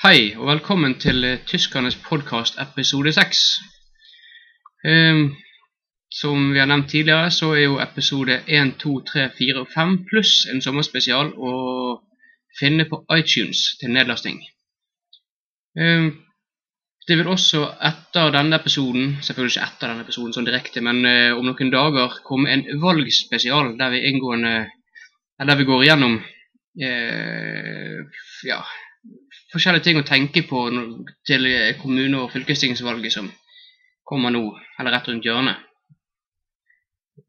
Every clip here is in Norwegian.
Hei, og velkommen til eh, Tyskernes podkast episode 6. Um, som vi har nevnt tidligere, så er jo episode 1, 2, 3, 4 og 5 pluss en sommerspesial å finne på iTunes til nedlasting. Um, det vil også etter denne episoden, selvfølgelig ikke etter denne episoden sånn direkte, men uh, om noen dager komme en valgspesial der vi inngående der vi går igjennom uh, ja, forskjellige ting å tenke på til eh, kommune- og fylkestingsvalget som kommer nå, eller rett rundt hjørnet.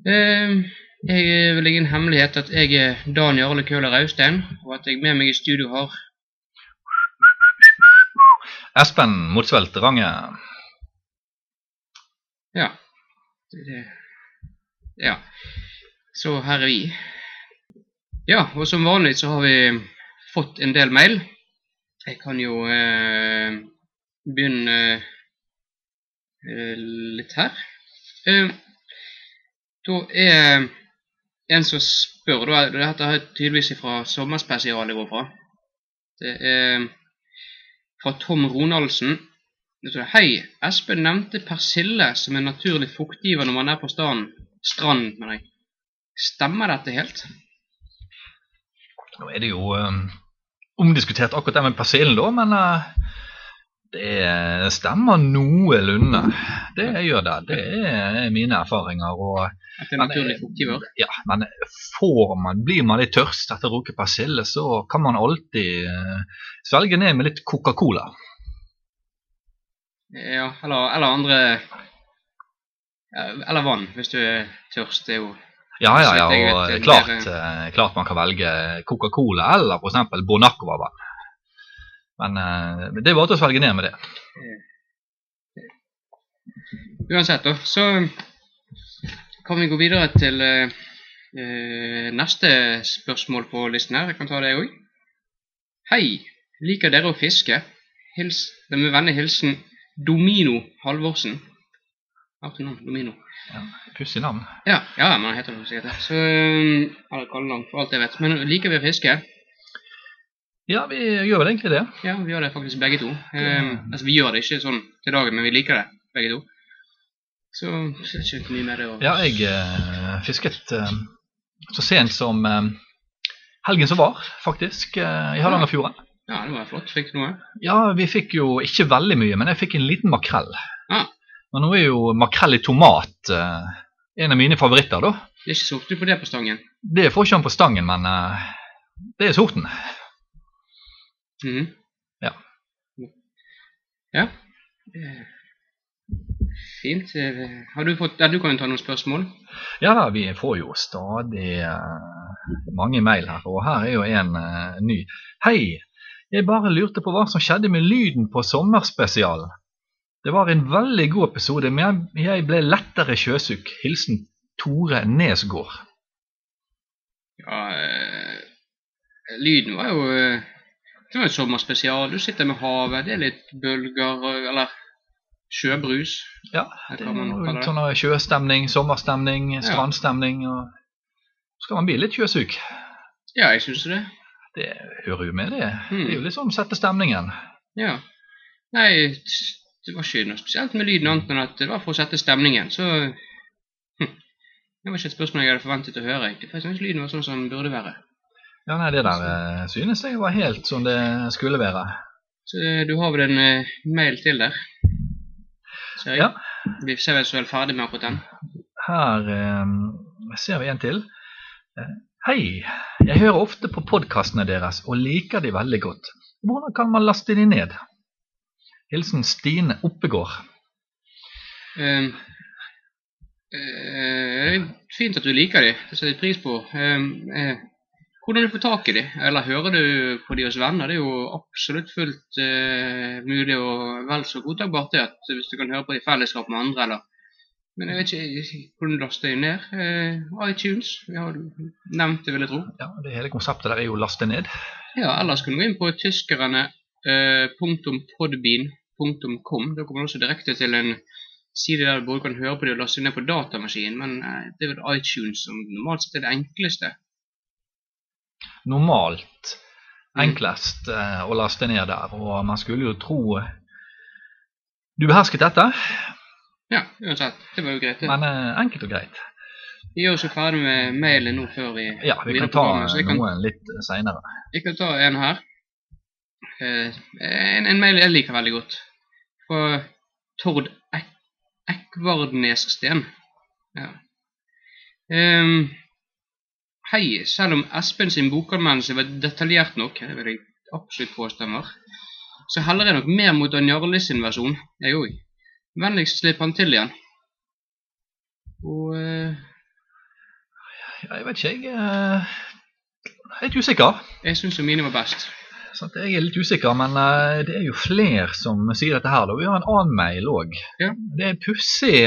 Eh, Jeg er vel ingen hemmelighet at jeg er Dan Jarle Køhler Austein, og at jeg med meg i studio har Espen Motsvelt Range. Ja. Ja. Så her er vi. Ja, og som vanlig så har vi fått en del mail. Jeg kan jo eh, begynne eh, litt her. Eh, da er en som spør da, Dette er tydeligvis fra sommerspesialet går fra. Det er fra Tom Ronaldsen. Hei, Espen nevnte persille som en naturlig fuktgiver når man er på stranden. Strand, mener jeg. Stemmer dette helt? Nå er det jo um, omdiskutert akkurat det med persillen, da, men uh, det stemmer noenlunde. Det gjør det. Det er mine erfaringer. Og, At det er naturlig fuktgiver? ja, men får man, blir man litt tørst etter å ruke persille, så kan man alltid uh, svelge ned med litt Coca-Cola. Ja, eller, eller andre Eller vann, hvis du er tørst. Det er jo Ja, ja, ja, og vet, klart, blir, eh, klart man kan velge Coca-Cola eller f.eks. Bonacova-vann. Men eh, det er bare til å svelge ned med det. Uansett, da, så kan vi gå videre til eh, eh, neste spørsmål på listen her. Jeg kan ta det òg. Hei, liker dere å fiske? Hils, med vennlig hilsen Domino Halvorsen. Artig navn, Domino. Pussig navn. Ja, ja, men han heter det sikkert det. Så, alle eller kallenavn, for alt jeg vet. Men liker vi å fiske? Ja, vi gjør vel egentlig det. Ja, vi gjør det faktisk begge to. Um, altså, vi gjør det ikke sånn til dagen, men vi liker det, begge to. Så, det er ikke mye mer det å... Ja, jeg uh, fisket uh, så sent som uh, helgen som var, faktisk, i Hardangerfjorden. Ja, det var flott. Fikk du noe? Ja, vi fikk jo ikke veldig mye, men jeg fikk en liten makrell. Ah. Men nå er jo makrell i tomat eh, en av mine favoritter, da. Det er ikke sorte på det på stangen. Det får ikke han på stangen, men eh, det er sorten. Mhm. Ja. Ja. Eh, Fint. Har du fått... Ja, du kan jo ta noen spørsmål. Ja da, vi får jo stadig eh, mange mail her, og her er jo en eh, ny. Hei, jeg bare lurte på hva som skjedde med lyden på sommerspesialen. Det var en veldig god episode, men jeg, ble lettere sjøsyk. Hilsen Tore Nesgård. Ja, eh, lyden var jo... eh, Det var en sommerspesial. Du sitter med havet, det er litt bølger, eller sjøbrus. Ja, det er det? sånn eh, sjøstemning, sommerstemning, strandstemning. og skal man bli litt sjøsyk. Ja, jeg synes det. Det hører jo med, det. Mm. Det er jo litt sånn sette stemningen. Ja. Nei, det var ikke noe spesielt med lyden annet enn at det var for å sette stemningen, så hm. Det var ikke et spørsmål jeg hadde forventet å høre, egentlig, for jeg synes lyden var sånn som den burde være. Ja, nei, det der eh, synes jeg var helt som det skulle være. Så eh, du har vel en eh, mail til der? Ser jeg. Ja. Vi ser vel så vel ferdig med akkurat den. Her ser vi en til. Hei, jeg hører ofte på podkastene deres og liker de veldig godt. Hvordan kan man laste de ned? Hilsen Stine Oppegård. Um, uh, det fint at du liker dem. det setter jeg pris på. Um, uh, hvordan du får tak i dem, eller hører du på de hos venner, det er jo absolutt fullt uh, mulig og vel så godtakbart det at hvis du kan høre på dem i fellesskap med andre, eller men jeg vet ikke hvordan du laster dem ned. ITunes, vi har nevnt det, vil jeg tro. Ja, det hele konseptet der er jo å laste ned. Ja, ellers kunne du gå inn på tyskerne .podbean.com. Da kommer du også direkte til en side der du både kan høre på det og laste ned på datamaskinen, men eh, det er vel iTunes som normalt sett er det enkleste. Normalt Mm. enklest eh, å laste ned der. Og man skulle jo tro eh, du behersket dette, Ja, uansett. Det var jo greit. det. men eh, enkelt og greit. Vi oss jo ferdig med mailen nå før vi Ja, vi kan ta kan, noen litt seinere. vi kan ta en her. Eh, en, en mail jeg liker veldig godt. Fra Tord Ek Ekvardnessten. Ja. Um, hei, selv om Espen sin bokanmeldelse var detaljert nok, det vil jeg absolutt påstemmer, så heller jeg nok mer mot Dan Jarle sin versjon, jeg òg. Vennligst slipp han til igjen. Og uh, jeg vet ikke, jeg Uh, er litt usikker. jeg syns jo mine var best. Sant? Jeg er litt usikker, men eh, det er jo flere som sier dette her. Da. Vi har en annen mail òg. Ja. Det er pussig.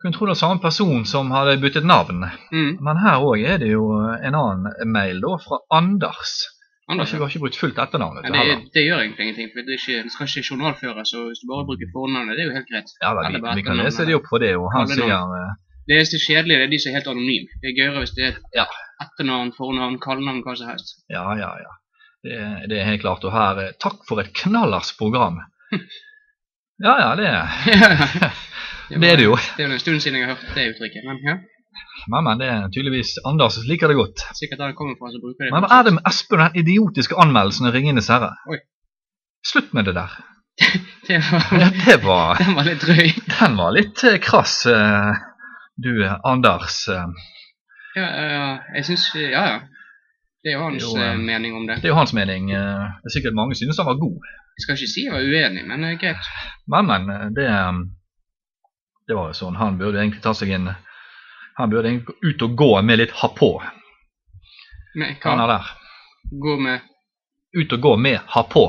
Kunne tro det var samme person som hadde byttet navn. Mm. Men her òg er det jo en annen mail da, fra Anders. Anders, ja. du har ikke brukt fullt etternavn? Ja, det, det gjør egentlig ingenting, for det, ikke, det skal ikke journalføres. Så hvis du bare bruker fornavnet, det er jo helt greit. Ja, da, vi, vi kan lese de opp for det. Og han sier eh, Det eneste kjedelige det er de som er helt anonyme. Det er gøyere hvis det er Ja. etternavn, fornavn, kallenavn, hva som helst. Ja, ja, ja. Det, det er helt klart. Og her eh, Takk for et knallers program. Ja, ja, det, det er det jo. Det er jo en stund siden jeg har hørt det uttrykket, men ja, Men, men det er tydeligvis Anders liker det godt. sikkert der kommer fra, så bruker det. Men hva er det med Espen og den idiotiske anmeldelsen av Ringenes herre? Oi. Slutt med det der. Det var, Ja, det var, den var litt drøy. den var litt eh, krass, eh, du Anders. Ja, ja, ja, jeg syns Ja, ja. Det er jo hans Jo, eh, eh, mening om det. Det er jo hans mening. eh, Det er sikkert mange synes han var god. Jeg skal ikke si jeg var uenig, men det er greit. Men, men, det, det var jo sånn. Han burde egentlig ta seg en Han burde egentlig gå ut og gå med litt ha på. Han hva? er der. Gå med Ut og gå med ha på.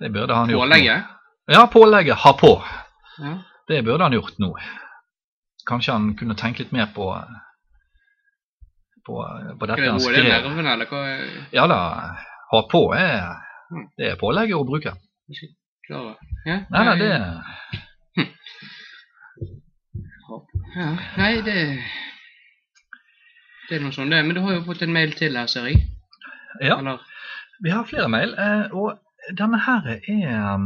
Det burde han gjort. nå. Ja, pålegget ha på. Ja. Det burde han gjort nå. Kanskje han kunne tenke litt mer på på, på dette det han roe det nerven, eller hva? Ja da, ha på er Mm. det er pålegget å bruke. jeg Klar? Ja? Nei, nei, det Ja, nei, det Det er noe sånn det. Men du har jo fått en mail til her, ser jeg. Ja, Eller vi har flere mail, eh, og denne her er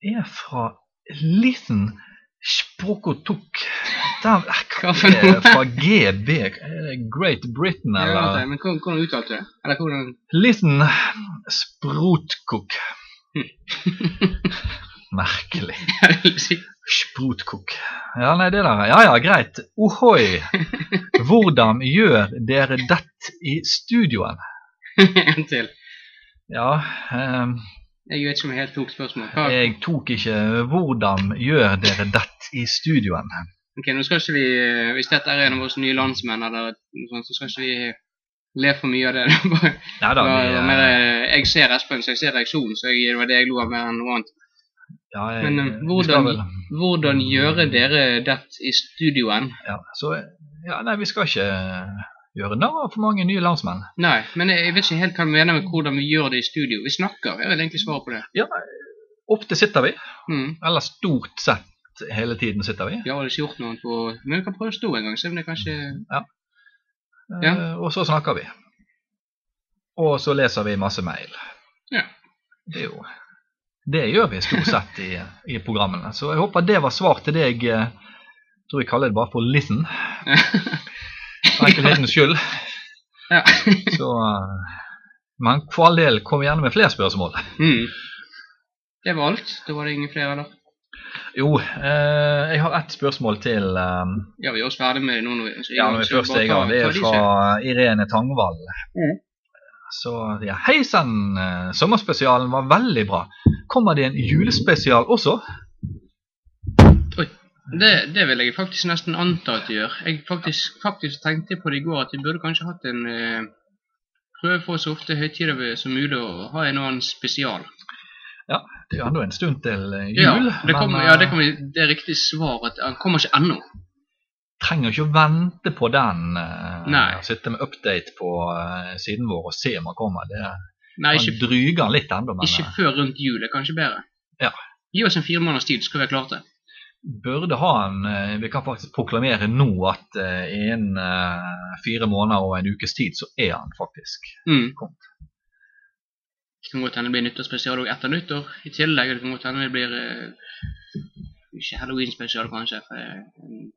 er fra Liten Språkotok. Eh, Hva for noe? fra GB, Great Britain, eller? Ja, men hvordan, hvordan uttalte du det? Eller hvordan Liten sprotkok Merkelig. Sprotkok Ja, nei, det der. Ja, ja, greit. Ohoi. Hvordan gjør dere dette i studioen? en til. Ja, um, Jeg vet ikke om jeg helt tok spørsmålet. Jeg tok ikke 'hvordan gjør dere dette i studioen'? Ok, nå skal ikke vi, eh, Hvis dette er en av våre nye landsmenn, eller noe sånt, så skal ikke vi le for mye av det. Bare- Nei da, vi, bare mer, eh, eh, jeg ser Espen, så jeg ser reaksjonen, så jeg, det var det jeg lo av mer enn noe annet. ja, jeg, Men, eh, hvordan- Hvordan gjøre dere dette i studioen? ja, så, ja, nei, vi skal ikke gjøre narr av for mange nye landsmenn. Nei, men jeg vet ikke helt hva du mener med hvordan vi gjør det i studio. Vi snakker, jeg vil egentlig svare på det. Ja, ofte sitter vi, Mm. eller stort sett hele tiden sitter vi. Vi har ikke gjort noe på Men vi kan prøve å stå en gang, se om det kanskje Ja. Eh, Og så snakker vi. Og så leser vi masse mail. Ja. Det er jo Det gjør vi stort sett i, i programmene. Så jeg håper det var svar til deg. Jeg tror jeg kaller det bare for listen. For enkelhetens skyld. Ja. Så eh, Men for all del, kom gjerne med flere spørsmål. mm. Det var alt. Da var det ingen flere, eller? Jo, eh, jeg har ett spørsmål til. Eh, Ja, vi er også ferdig med noen. vi, ja, når vi så først er i gang. Det er fra Irene Tangvall. Mm. Så ja, hei sann, eh, sommerspesialen var veldig bra. Kommer det en julespesial også? Det, det vil jeg faktisk nesten anta at det gjør. Jeg faktisk, faktisk tenkte på det i går at vi burde kanskje hatt en eh, Prøve for så ofte høytider som mulig å ha en annen spesial. Det er jo ennå en stund til jul. Ja, det, kommer, men ja, eh, det, kommer, det er riktig svar at han kommer ikke ennå. trenger ikke å vente på den. eh, Nei. Sitte med update på eh, siden vår og se om han kommer. Det Nei, han ikke, dryger han litt ennå, men ikke eh, før rundt jul. Det er kanskje bedre. Ja. Gi oss en fire måneders tid, så skal vi ha klart det. burde ha en eh, Vi kan faktisk proklamere nå at eh, innen eh, fire måneder og en ukes tid, så er han faktisk Mm. kommet. Det kan godt hende det blir nyttårsspesial også etter nyttår i tillegg. Det kan godt hende det blir eh, ikke halloween-spesial, kanskje. Er en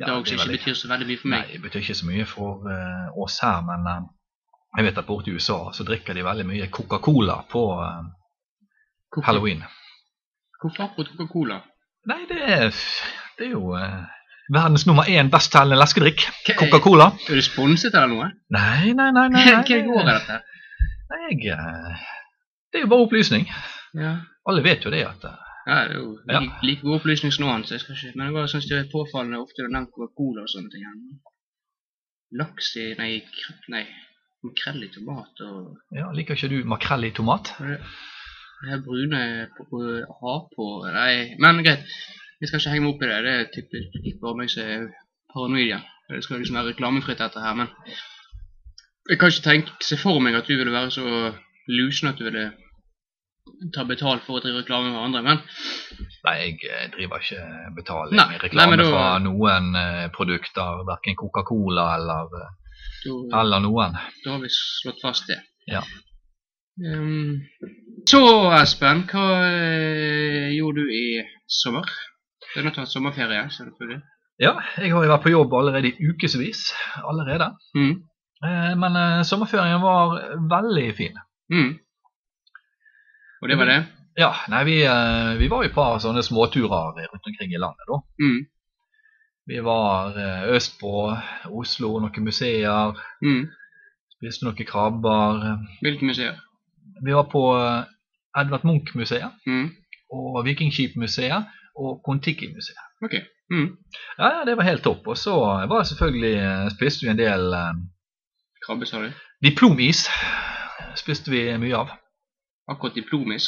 Ja, dag det som ikke betyr så veldig mye for meg. Nei, det betyr ikke så mye for uh, oss her, men uh, jeg vet at borte i USA så drikker de veldig mye Coca-Cola på uh, halloween. hvorfor akkurat Coca-Cola? Nei, det er, det er jo eh, verdens nummer én bestselgende leskedrikk. Coca-Cola. Er du sponset eller noe? Nei, nei, nei. nei, Hva går er dette? Nei jeg, eh, det er jo bare opplysning. Ja. Alle vet jo det at eh, Ja, det er jo Ja. like, like god opplysning som noe annet, jeg skal ikke Men det var synes det er påfallende ofte du har nevnt Coca-Cola og sånne ting. Laks i Nei, nei makrell i tomat og ja, Liker ikke du makrell i tomat? det, det her brune har på Nei, men greit. Jeg skal ikke henge meg opp i det. Det er typisk bare meg som er paranoid. Det skal liksom være reklamefritt dette her, men jeg kan ikke tenke se for meg at du ville være så lusen at du ville ta betalt for å drive reklame med andre, men Nei, jeg eh, driver ikke betaling Nei, reklame nei, da- fra noen eh, produkter, verken Coca-Cola eller, eh, da, eller noen. da har vi slått fast det. Ja. Um, så Espen, hva gjorde du i sommer? Du er tatt sommerferie, selvfølgelig. Ja, jeg har jo vært på jobb allerede i ukevis allerede. Mm. Eh, men eh, sommerferien var veldig fin. Mm. Og det var det? Ja, nei, vi, eh, vi var jo på sånne småturer rundt omkring i landet da. Mm. Vi var øst på Oslo, noen museer, Mm. spiste noen krabber. Hvilke museer? Vi var på Edvard Munch-museet Mm. og Vikingskipmuseet og Kon-Tiki-museet. Okay. Mm. Ja, ja, det var helt topp. Og så var selvfølgelig, spiste vi en del Krabbe, sa du? diplomis. Spiste vi mye av. Akkurat diplomis.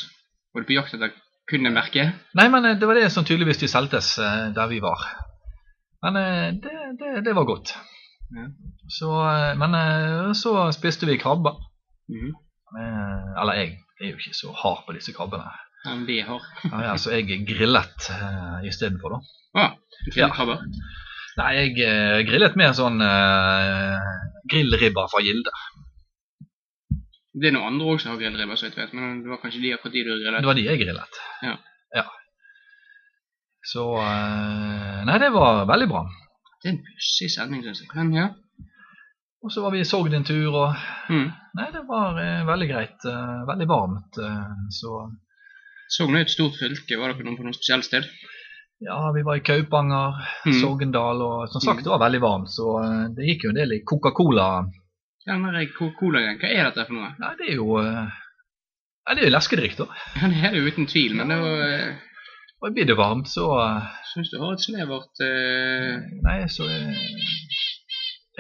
Var du på jakt etter kun et merke? Nei, men eh, det var det som tydeligvis de selgtes eh, der vi var. Men eh, det, det, det var godt. Ja. Så, men så spiste vi krabber. Mm. Eller jeg er jo ikke så hard på disse krabbene. Men vi er Ja, ja, så jeg grillet uh, istedenfor, da. Ah, du Ja. krabber? Nei, jeg eh, grillet mer sånn grillribber fra Gilde. Det er noen andre også som har grillribber, så jeg vet, men det var kanskje de akkurat de du Det grillet. var de jeg grillet. Ja. ja. Så eh, Nei, det var veldig bra. Det er en pussig sending, synes jeg. Men ja. Og så var vi i Sogn en tur, og Mm. Nei, det var eh, veldig greit. eh, veldig varmt. eh, så Sogn er et stort fylke. Var dere noen på noe spesielt sted? Ja, vi var i Kaupanger, Mm. Sogndal, og som sagt, Mm. det var veldig varmt. Så eh, det gikk jo en del i Coca-Cola. Ja, jeg Coca-Cola-gren? hva er dette for noe? Nei, det er jo eh, Nei, det er jo leskedrikk, da. Ja, det er det jo uten tvil, men det var eh, Og blir det varmt, så eh, Syns du har et snevert uh... Nei, så eh,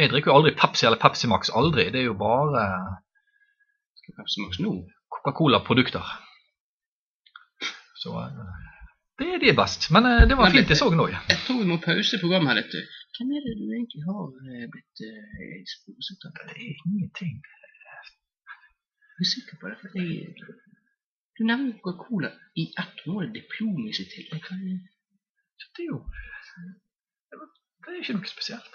Jeg drikker jo aldri Pepsi eller Pepsi Max. Aldri. Det er jo bare Pepsi Max nå? Coca-Cola-produkter. Så eh, det er det best. Men eh, det var Men fint det- så nå. Jeg tror vi må pause programmet her du. Hvem er det du egentlig har eh, blitt eh, sponset av? Det er ingenting. Jeg er sikker på det. for jeg... Du nevner Coca-Cola i ett mål diplom i det tillegg. Det? Det er jo Det er ikke noe spesielt.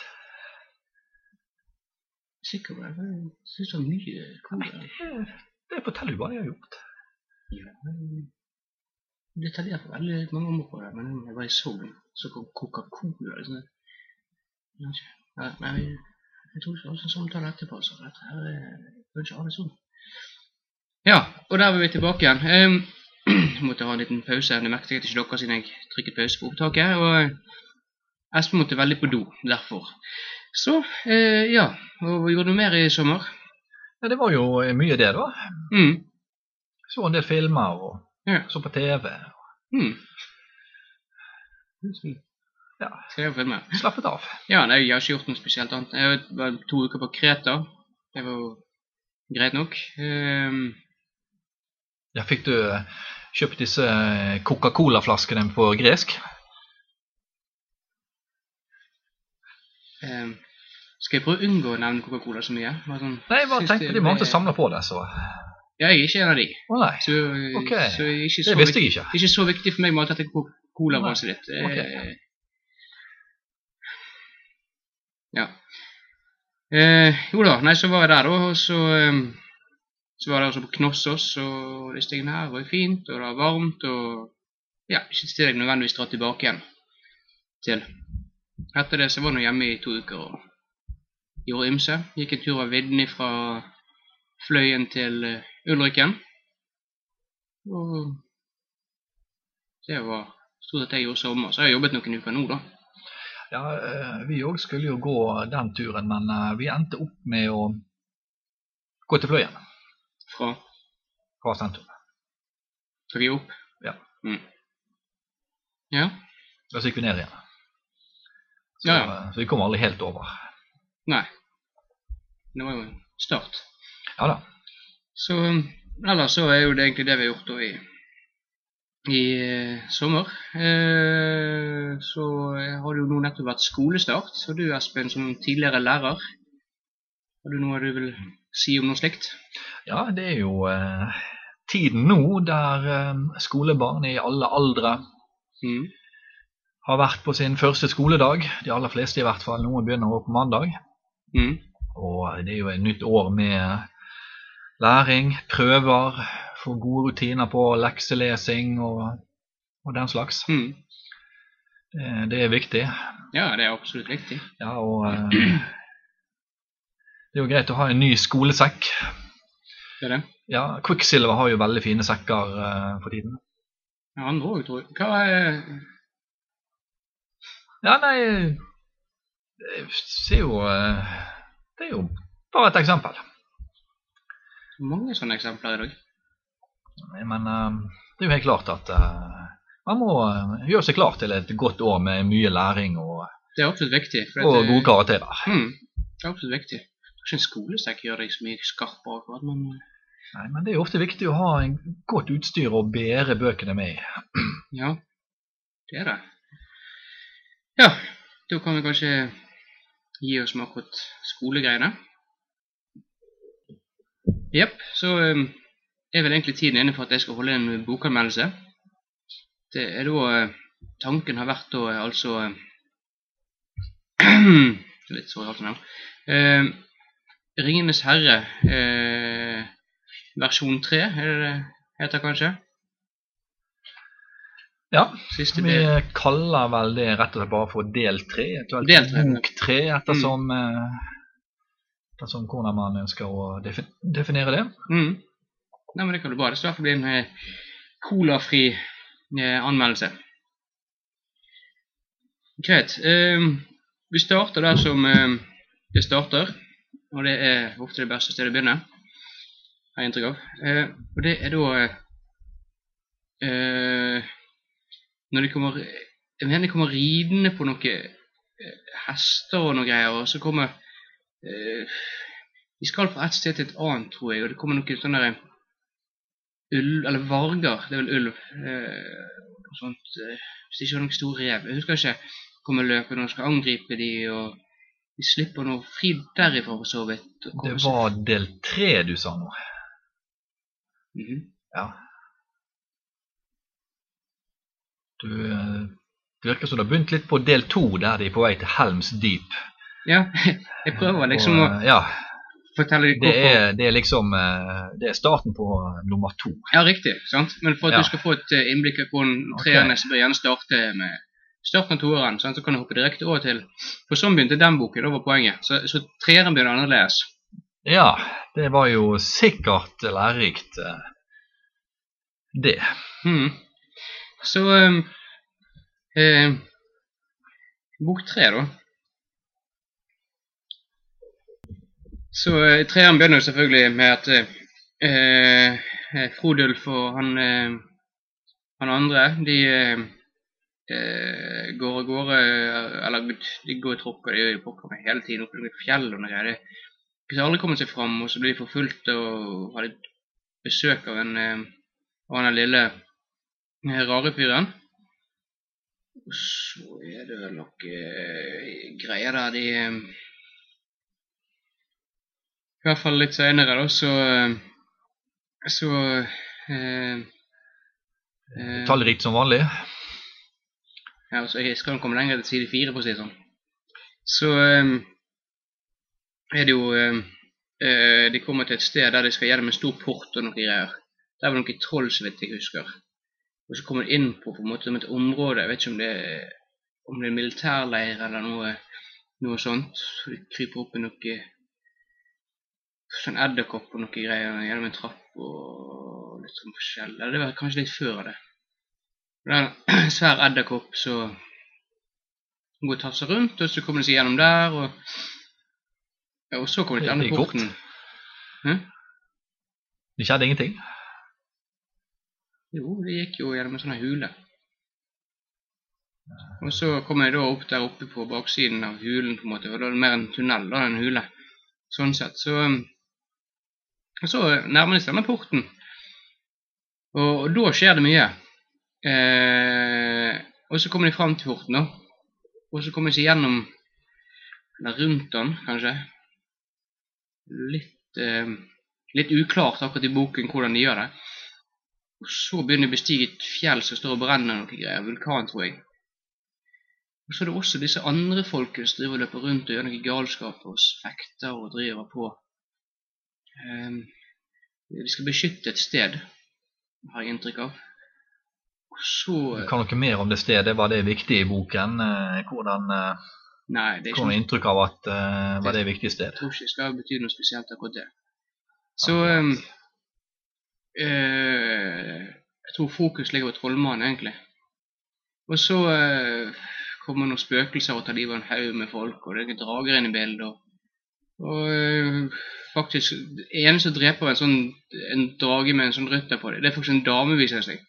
Sikker på det? Jeg syns det er mye cola. Det, er- det forteller jo hva jeg har gjort. Ja, detaljert på veldig mange områder, men jeg var i Sogn, så kom Coca-Cola. Liksom. Ja, Men jeg jeg vi skal ha en samtale etterpå, så dette her er jeg kan ikke ha det sånn. Ja, og der var vi tilbake igjen. Jeg måtte ha en liten pause, det merket jeg ikke dere siden jeg trykket pause på opptaket, og eh, Espen måtte veldig på do, derfor. Så, eh, ja, og gjorde noe mer i sommer? Ja, det var jo mye det, da. Mm, Så en del filmer og Ja. så på TV. mm. Ja. Ser og filmer. Slappet av. Ja, nei, jeg har ikke gjort noe spesielt annet. Jeg var to uker på Kreta. Det var jo greit nok. Um... Ja, fikk du eh, kjøpt disse eh, Coca-Cola-flaskene på gresk? Um, skal jeg prøve å unngå å nevne Coca-Cola så mye? Bare sånn, Nei, jeg bare tenkte de måtte samle på det, så ja, jeg er ikke en av de. nei. Så, okay. så ikke Det visste jeg ikke. ikke så viktig for meg at dette er Coca- colabasset ditt. Okay. Ok. Ja. Eh, jo da, nei, så var jeg der, da, og så eh, Så var jeg også på Knossås og det tingene her var jo fint, og det var varmt, og ja, ikke til jeg nødvendigvis dra tilbake igjen til. Etter det så var jeg nå hjemme i to uker og gjorde ymse. Gikk en tur av vidden fra Fløyen til Ulriken. Og det var stort sett det jeg gjorde sommer. Så har jeg jobbet noen uker nå, da. Ja, eh, vi òg skulle jo gå den turen, men eh, vi endte opp med å gå til Fløyen Fra fra sentrum. Så vi opp. Ja. Mm. Ja. Og så gikk vi ned igjen. Så, Ja, ja. eh, så vi kom aldri helt over. Nei. Det var jo en start. Ja da. Så ellers så er jo det egentlig det vi har gjort da i, i eh, sommer. Eh, så har det jo nå nettopp vært skolestart. Og du Espen, som tidligere lærer, har du noe du vil si om noe slikt? Ja, det er jo eh, tiden nå der eh, skolebarn i alle aldre Mm. har vært på sin første skoledag. De aller fleste i hvert fall. Noen begynner også på mandag. Mm. Og det er jo et nytt år med læring, prøver, få gode rutiner på lekselesing og, og den slags. Mm. Det, det er viktig. Ja, det er absolutt viktig. Ja, og eh, det er jo greit å ha en ny skolesekk. Det er det. Ja, Quicksilver har jo veldig fine sekker eh, for tiden. Ja, andre òg, tror jeg. Hva er Ja, nei Det er jo eh, Det er jo bare et eksempel. Mange sånne eksempler i dag? Men eh, det er jo helt klart at eh, man må eh, gjøre seg klar til et godt år med mye læring og, Det viktig. Og det, gode karakterer. Mm, det er absolutt viktig. Jeg er ikke en skolesekk gjør deg så mye skarpere akkurat, men Nei, men det er jo ofte viktig å ha en godt utstyr å bære bøkene med ja, det er det. Ja, da kan vi kanskje gi oss med akkurat skolegreiene. Jepp, så um, er vel egentlig tiden inne for at jeg skal holde en bokanmeldelse. Det er da eh, Tanken har vært da eh, altså Litt sorry, halsen her. Eh, Ringenes herre eh, versjon 3, er det det heter kanskje? Ja, Siste vi del. kaller vel det rett og slett bare for del tre. Eventuelt Del 3. bok tre, ettersom, eh, om hvordan man ønsker å defi definere det. Mm. Nei, men det kan du bra. Det skal i hvert fall bli en eh, colafri eh, anmeldelse. Greit. Eh, vi starter der som det starter, og det er ofte det beste stedet å begynne, har jeg inntrykk av. Og det er da Når de kommer Jeg mener de kommer ridende på noen hester og noen greier, og så kommer De skal fra et sted til et annet, tror jeg, og det kommer noen sånne ulv, eller varger, det er vel ulv, eh, og sånt, eh, hvis det ikke har noen stor rev. Jeg husker ikke, kommer løpende og skal angripe de, og de slipper noe fri derifra for så vidt. Det var del tre du sa nå. Mhm. Ja. Du, eh, det virker som du har begynt litt på del to, der de er på vei til Helms dyp. Ja, jeg prøver liksom Og, å ja, fortelle det er, det er liksom eh, Det er starten på nummer to. Ja, riktig, sant? Men for at Ja. du skal få et eh, innblikk på hvordan treene okay. så bør gjerne starte med starten av toeren, så kan du hoppe direkte over til For sånn begynte den boken, da var poenget. Så, så treeren begynner annerledes. Ja, det var jo sikkert lærerikt, eh, det. Mm. Så eh, eh, Bok tre, da. Så eh, treeren begynner jo selvfølgelig med at eh, eh, Frodulf og han, eh, han andre, de eh, eh, går av gårde Eller de går i tråkker, de gjør pokker meg hele tiden oppunder fjell og noe greier. De har aldri kommet seg fram, og så blir de forfulgt og har litt besøk av en eh, av den lille rare fyren. Og så er det vel noe greier der de I hvert fall litt senere, da, så eh, Så eh, eh, Tallrikt som vanlig. Ja, altså, jeg skal komme lenger til side fire, for å si det sånn. Så eh, er det jo um, uh, De kommer til et sted der de skal gjennom en stor port og noen greier. Der var det noen troll, så vidt jeg husker. Og så kommer de inn på, på en måte, et område, jeg vet ikke om det om det er en militærleir eller noe, noe sånt. Så de kryper opp i noe sånn edderkopp og noe greier gjennom en trapp og litt sånn forskjell. Eller det var kanskje litt før det. Det er en svær edderkopp som går og tasser rundt, og så kommer de seg gjennom der, og, ja, og så kommer de til andre porten. Hm? Det skjedde ingenting. Jo, det gikk jo gjennom en sånn hule. Og så kommer jeg da opp der oppe på baksiden av hulen, på en måte, og da er det mer en tunnel da, en hule. Sånn sett. Så, um, og så nærmer de seg denne porten. Og, og da skjer det mye. Eh, og så kommer de fram til porten, da. Og så kommer de seg gjennom, eller rundt den, kanskje. Litt, eh, litt uklart akkurat i boken hvordan de gjør det. Og så begynner de å bestige et fjell som står og brenner noe greier. Vulkan, tror jeg. Og så er det også disse andre folkene som driver og løper rundt og gjør noe galskap og fekter og driver på. Ehm, de skal beskytte et sted, har jeg inntrykk av. Så Du kan noe mer om det stedet? Var det viktig i boken? Eh, Hvordan eh, Nei, det er noe inntrykk av at uh, var det det viktig sted? Jeg tror ikke det skal bety noe spesielt akkurat det. Så ehm, uh, Jeg tror fokus ligger på trollmannen, egentlig. Og så uh, kommer noen spøkelser og tar livet av en haug med folk, og det er drager inne i bildet. Og, og eh, faktisk, det eneste som dreper en sånn en drage med en sånn rytter på det, det er faktisk en dame, viser det seg.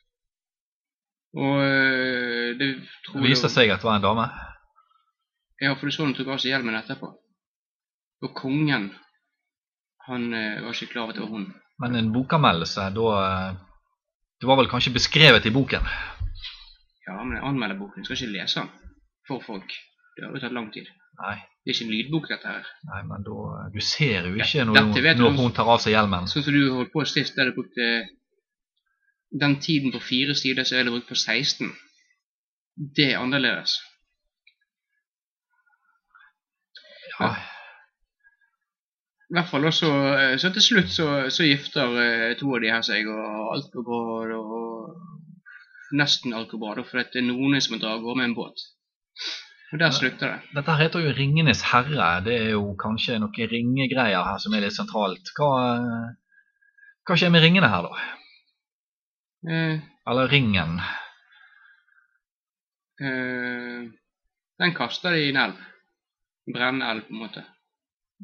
Og eh, det tror Det viste seg at det var en dame. ja, for du så hun tok av seg hjelmen etterpå. Og kongen, han eh, var ikke klar over at det var hun. Men en bokanmeldelse, da Det var vel kanskje beskrevet i boken? Ja, men jeg anmelder boken, jeg skal ikke lese den for folk. Det har jo tatt lang tid. Nei, Det er ikke en lydbok, dette her. nei men da eh, Du ser jo ikke når, når du. hun tar av seg hjelmen. Sånn som du holdt på sist, der du brukte den tiden på fire sider, så er det brukt på 16. Det er annerledes. Ja, I hvert fall også, eh, så til slutt så, så gifter eh, to av de her seg, og alt går bra, og nesten alt går bra, for det er noen som av gårde med en båt. Og der slutter det. Dette heter jo Ringenes herre. Det er jo kanskje noen ringegreier her som er litt sentralt. Hva, hva skjer med ringene her, da? Eh, Eller ringen? eh, den kaster de i en elv. En brennelv på en måte.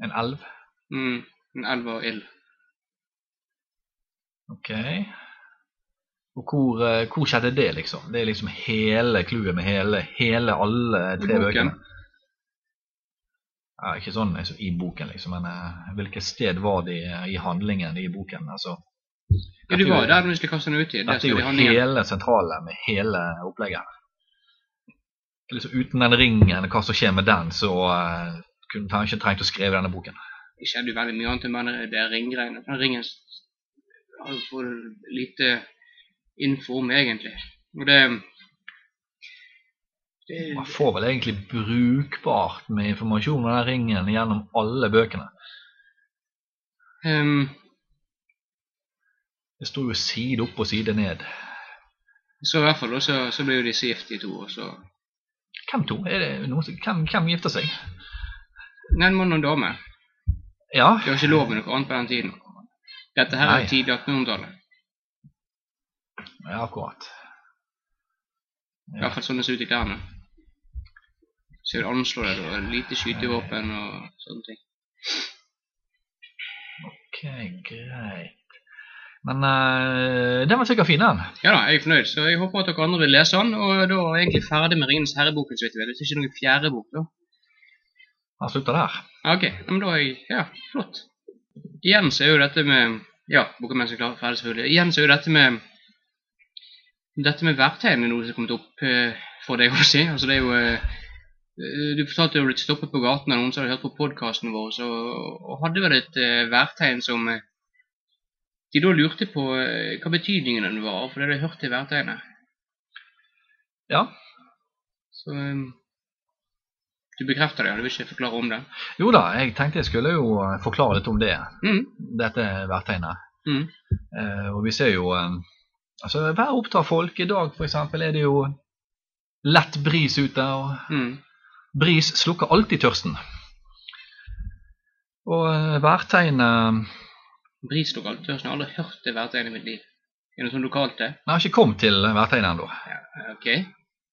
En elv? Mm, en elv av ild. Ok. Og hvor, eh, hvor skjedde det, liksom? Det er liksom hele clouet med hele, hele alle tre bøkene. Ja, ikke sånn altså, i boken, liksom, men uh, hvilket sted var de i handlingen i boken? Altså, Ja, du var jo- der når vi skulle kaste den ut Det dette er jo hele sentralen med hele opplegget. Liksom, uten den ringen, hva som skjer med den, så uh, kunne han ikke trengt å skrive denne boken. Det skjedde jo veldig mye annet enn det ringgreiene. Den ringen har jo for lite info om, egentlig. Og det, det Man får vel egentlig brukbart med informasjon om den ringen gjennom alle bøkene. Um, Det står jo side opp og side ned. Så i hvert fall, og så, så ble jo disse gift i to, og så Hvem to? Er det noen hvem, hvem gifter seg? En mann og en dame. Ja, Det var ikke lov med noe annet på den tiden. Dette her er Nei. er tidlig 1800-tallet. Ja akkurat. I hvert fall sånn det ser ut i klærne. Så jeg vil anslå det, da. Lite skytevåpen og sånne ting. Ok, greit. Men uh, den var sikkert fin, den. Ja da, jeg er fornøyd, så jeg håper at dere andre vil lese den. Og da er jeg egentlig ferdig med Ringenes herre-boken, så vidt jeg vet. Det er ikke noen fjerde bok, da. Han slutter der. Ok, ja, men da er jeg Ja, flott. Igjen så er jo dette med Ja, mens jeg er klar, ferdig, selvfølgelig. Igjen så er jo dette med Dette med verktøyene er noe som er kommet opp eh, for deg å si. Altså, det er jo eh, eh, Du fortalte du blitt stoppet på gaten av noen som hadde hørt på podkasten vår, så, og hadde vel et eh, værtegn som eh, de da lurte på eh, hva betydningen den var, for det hadde hørt til værtegnet. Ja. Så du bekrefter det, ja. du vil ikke forklare om det? Jo da, jeg tenkte jeg skulle jo forklare litt om det, Mm. dette værtegnet. Mm. Eh, og vi ser jo eh, Altså, vær opptar folk. I dag for eksempel er det jo lett bris ute, og Mm. bris slukker alltid tørsten. Og eh, værtegnet Bris alltid tørsten. Jeg har aldri hørt det værtegnet i mitt liv. Er det sånn lokalt det? Jeg har ikke kommet til værtegnet ennå. Ja, ok.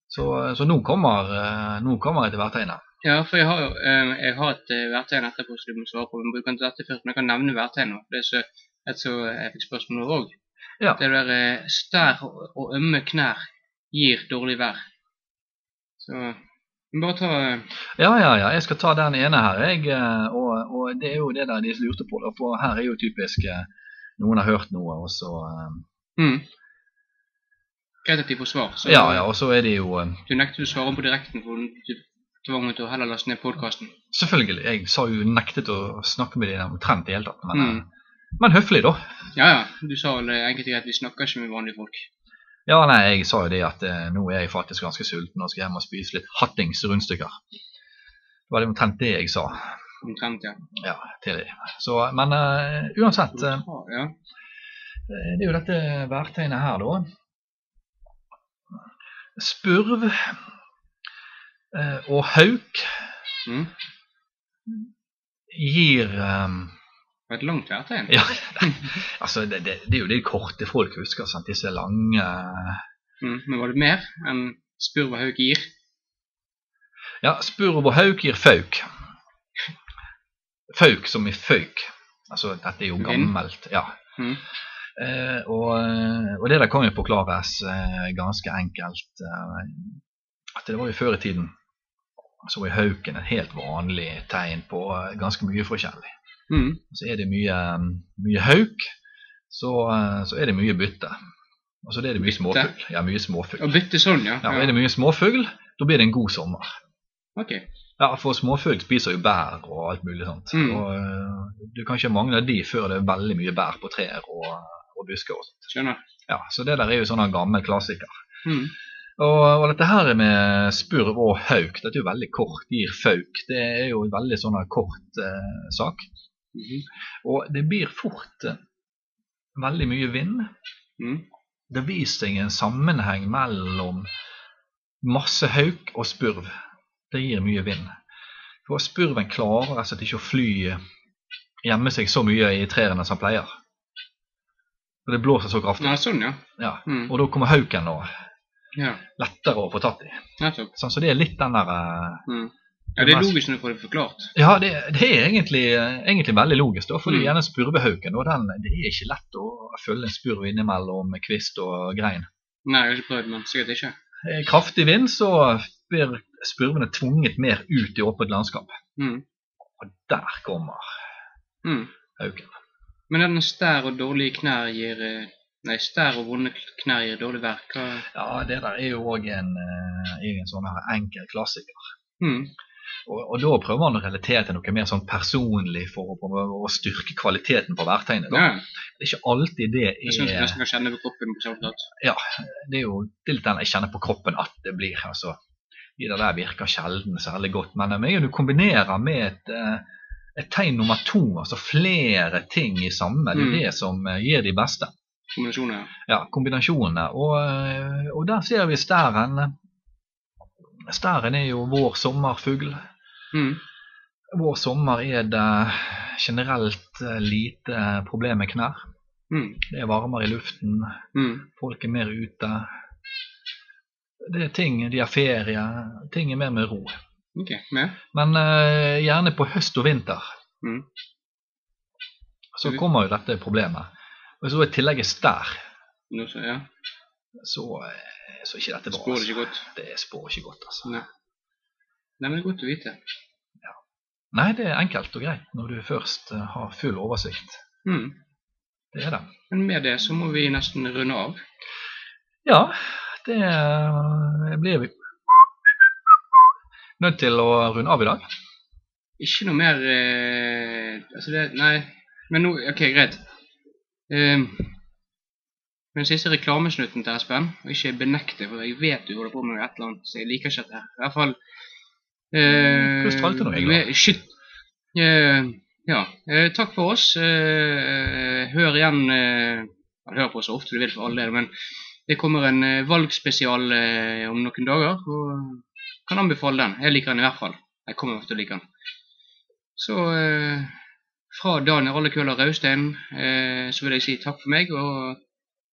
Så, så nå, kommer, eh, nå kommer jeg til værtegnet. Ja, for jeg har eh, jeg har et eh, værtegn etterpå som du må svare på. Men bruker ikke dette først, men jeg kan nevne værtegnet. Det er så, et så jeg fikk spørsmål òg. Ja. Det der eh, stær og, ømme knær gir dårlig vær. Så bare ta eh, Ja, ja, ja. Jeg skal ta den ene her, jeg. eh, Og, og det er jo det der de lurte på. Da, for her er jo typisk noen har hørt noe, og så mm. Greit at de får svar. Så Ja, ja. Og så er det jo du nektet å svare på direkten, for du tvang meg til å heller laste ned podkasten. Selvfølgelig. Jeg sa jo nektet å snakke med dem omtrent i hele tatt. Men, Mm. Eh, men høflig, da. Ja, ja. Du sa vel egentlig greit vi snakker ikke med vanlige folk. Ja, nei, jeg sa jo det at eh, nå er jeg faktisk ganske sulten og skal hjem og spise litt hattings rundstykker. Det var det omtrent det jeg sa Omtrent, ja. ja, til det. Så, men eh, uansett, eh, ja. det er jo dette værtegnet her, da. Spurv eh, og hauk Mm. gir eh, Det var et langt værtegn. Ja, altså det, det, det er jo de korte folk husker, sant? disse lange Mm. Men var det mer enn spurv og hauk gir? Ja, spurv og hauk gir fauk. Fauk som i føyk. Altså, dette er jo gammelt. Ja. Mm. Eh, og, og det der kan jo forklares eh, ganske enkelt. Eh, at det var jo før i tiden så var hauken et helt vanlig tegn på eh, ganske mye forskjellig. Mm. Så er det mye, mye hauk, så, eh, så er det mye bytte. Og så er det mye småfugl. Ja, mye småfugl. Og bytte sånn, ja. Ja, og er det mye småfugl, da blir det en god sommer. Ok. Ja, for småfugl spiser jo bær og alt mulig sånt. Mm. Og øh, du kan ikke mangle de før det er veldig mye bær på trær og, og busker og sånt. Skjønner. Ja, så det der er jo sånn en gammel klassiker. Mm. Og, og dette her med spurv og hauk, dette er jo veldig kort, gir fauk. Det er jo en veldig sånn kort eh, sak. Mhm. Og det blir fort eh, veldig mye vind. Mm. Det viser seg en sammenheng mellom masse hauk og spurv. Det gir mye vind. For spurven klarer rett og slett ikke å fly gjemme seg så mye i trærne som han pleier. For det blåser så kraftig. Ja, sånn, ja. Ja. Mm. Og da kommer hauken og Ja, lettere å få tatt i. nettopp. Sånn, så det er litt den der eh, Mm. Ja, det er logisk når du får det forklart. Ja, det, det er egentlig, egentlig veldig logisk. da, fordi Mm. gjerne spurvehauken og den, det er ikke lett å følge en spurv innimellom kvist og grein. Nei, jeg har ikke prøvd, men sikkert ikke. Eh, Kraftig vind, så blir spurvene tvunget mer ut i åpent landskap. Mm. Og der kommer Mm. hauken. Men den stær og dårlige knær gir eh, Nei, stær og vonde knær gir dårlig verk. Ja, det der er jo òg en, eh, en sånn her enkel klassiker. mm. Og, og da prøver man å relatere til noe mer sånn personlig for å, å styrke kvaliteten på værtegnet. da. Det er ikke alltid det jeg syns er nesten kan kjenne på kroppen. på tatt. Det er jo det er litt den jeg kjenner på kroppen at det blir. altså. De der, virker sjelden særlig godt. Men en gang du kombinerer med et, eh, et tegn nummer to, altså flere ting i samme, det er Mm. det som eh, gir de beste. Kombinasjoner. Ja, kombinasjonene. Og, eh, og der ser vi stæren. Stæren er jo vår sommerfugl. Mm. Vår sommer er det generelt eh, lite problem med knær. Mm. Det er varmere i luften, Mm. folk er mer ute. Det er ting, de har ferie, ting er mer med ro. Ok, med? Men uh, gjerne på høst og vinter Mm. så kommer jo dette problemet. Og så i tillegg er stær, Nå så, ja. så, eh, så ikke dette bra. Spår det altså. ikke godt? Det spår ikke godt, altså. Nei. Nei, men det er godt å vite. Nei, det er enkelt og greit når du først eh, har full oversikt. Mm. Det er det. Men med det så må vi nesten runde av. Ja, det eh, blir vi nødt til å runde av i dag. Ikke noe mer eh, Altså det Nei. Men nå Ok, greit. Eh, den siste reklamesnutten til Espen, og ikke benekte, for jeg vet du holder på med et eller annet, så jeg liker ikke dette. I hvert fall... Eh, Hvordan stralte nå, Egil? Shit. Eh, ja, eh, takk for oss. Eh, hør igjen, eh, hør på så ofte du vil for all del, men det kommer en eh, valgspesial eh, om noen dager, og kan anbefale den. Jeg liker den i hvert fall. Jeg kommer til å like den. Så eh, fra Daniel Allekøller Raustein eh, så vil jeg si takk for meg, og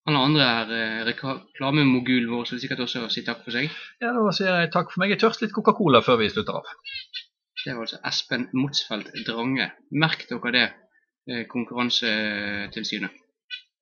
alle andre er eh, reklamemogulen vår, vil sikkert også si takk for seg. Ja, Da sier jeg takk for meg. Jeg tørst litt Coca-Cola før vi slutter av. Det var altså Espen Motsfeldt Drange. Merk dere det, eh, Konkurransetilsynet.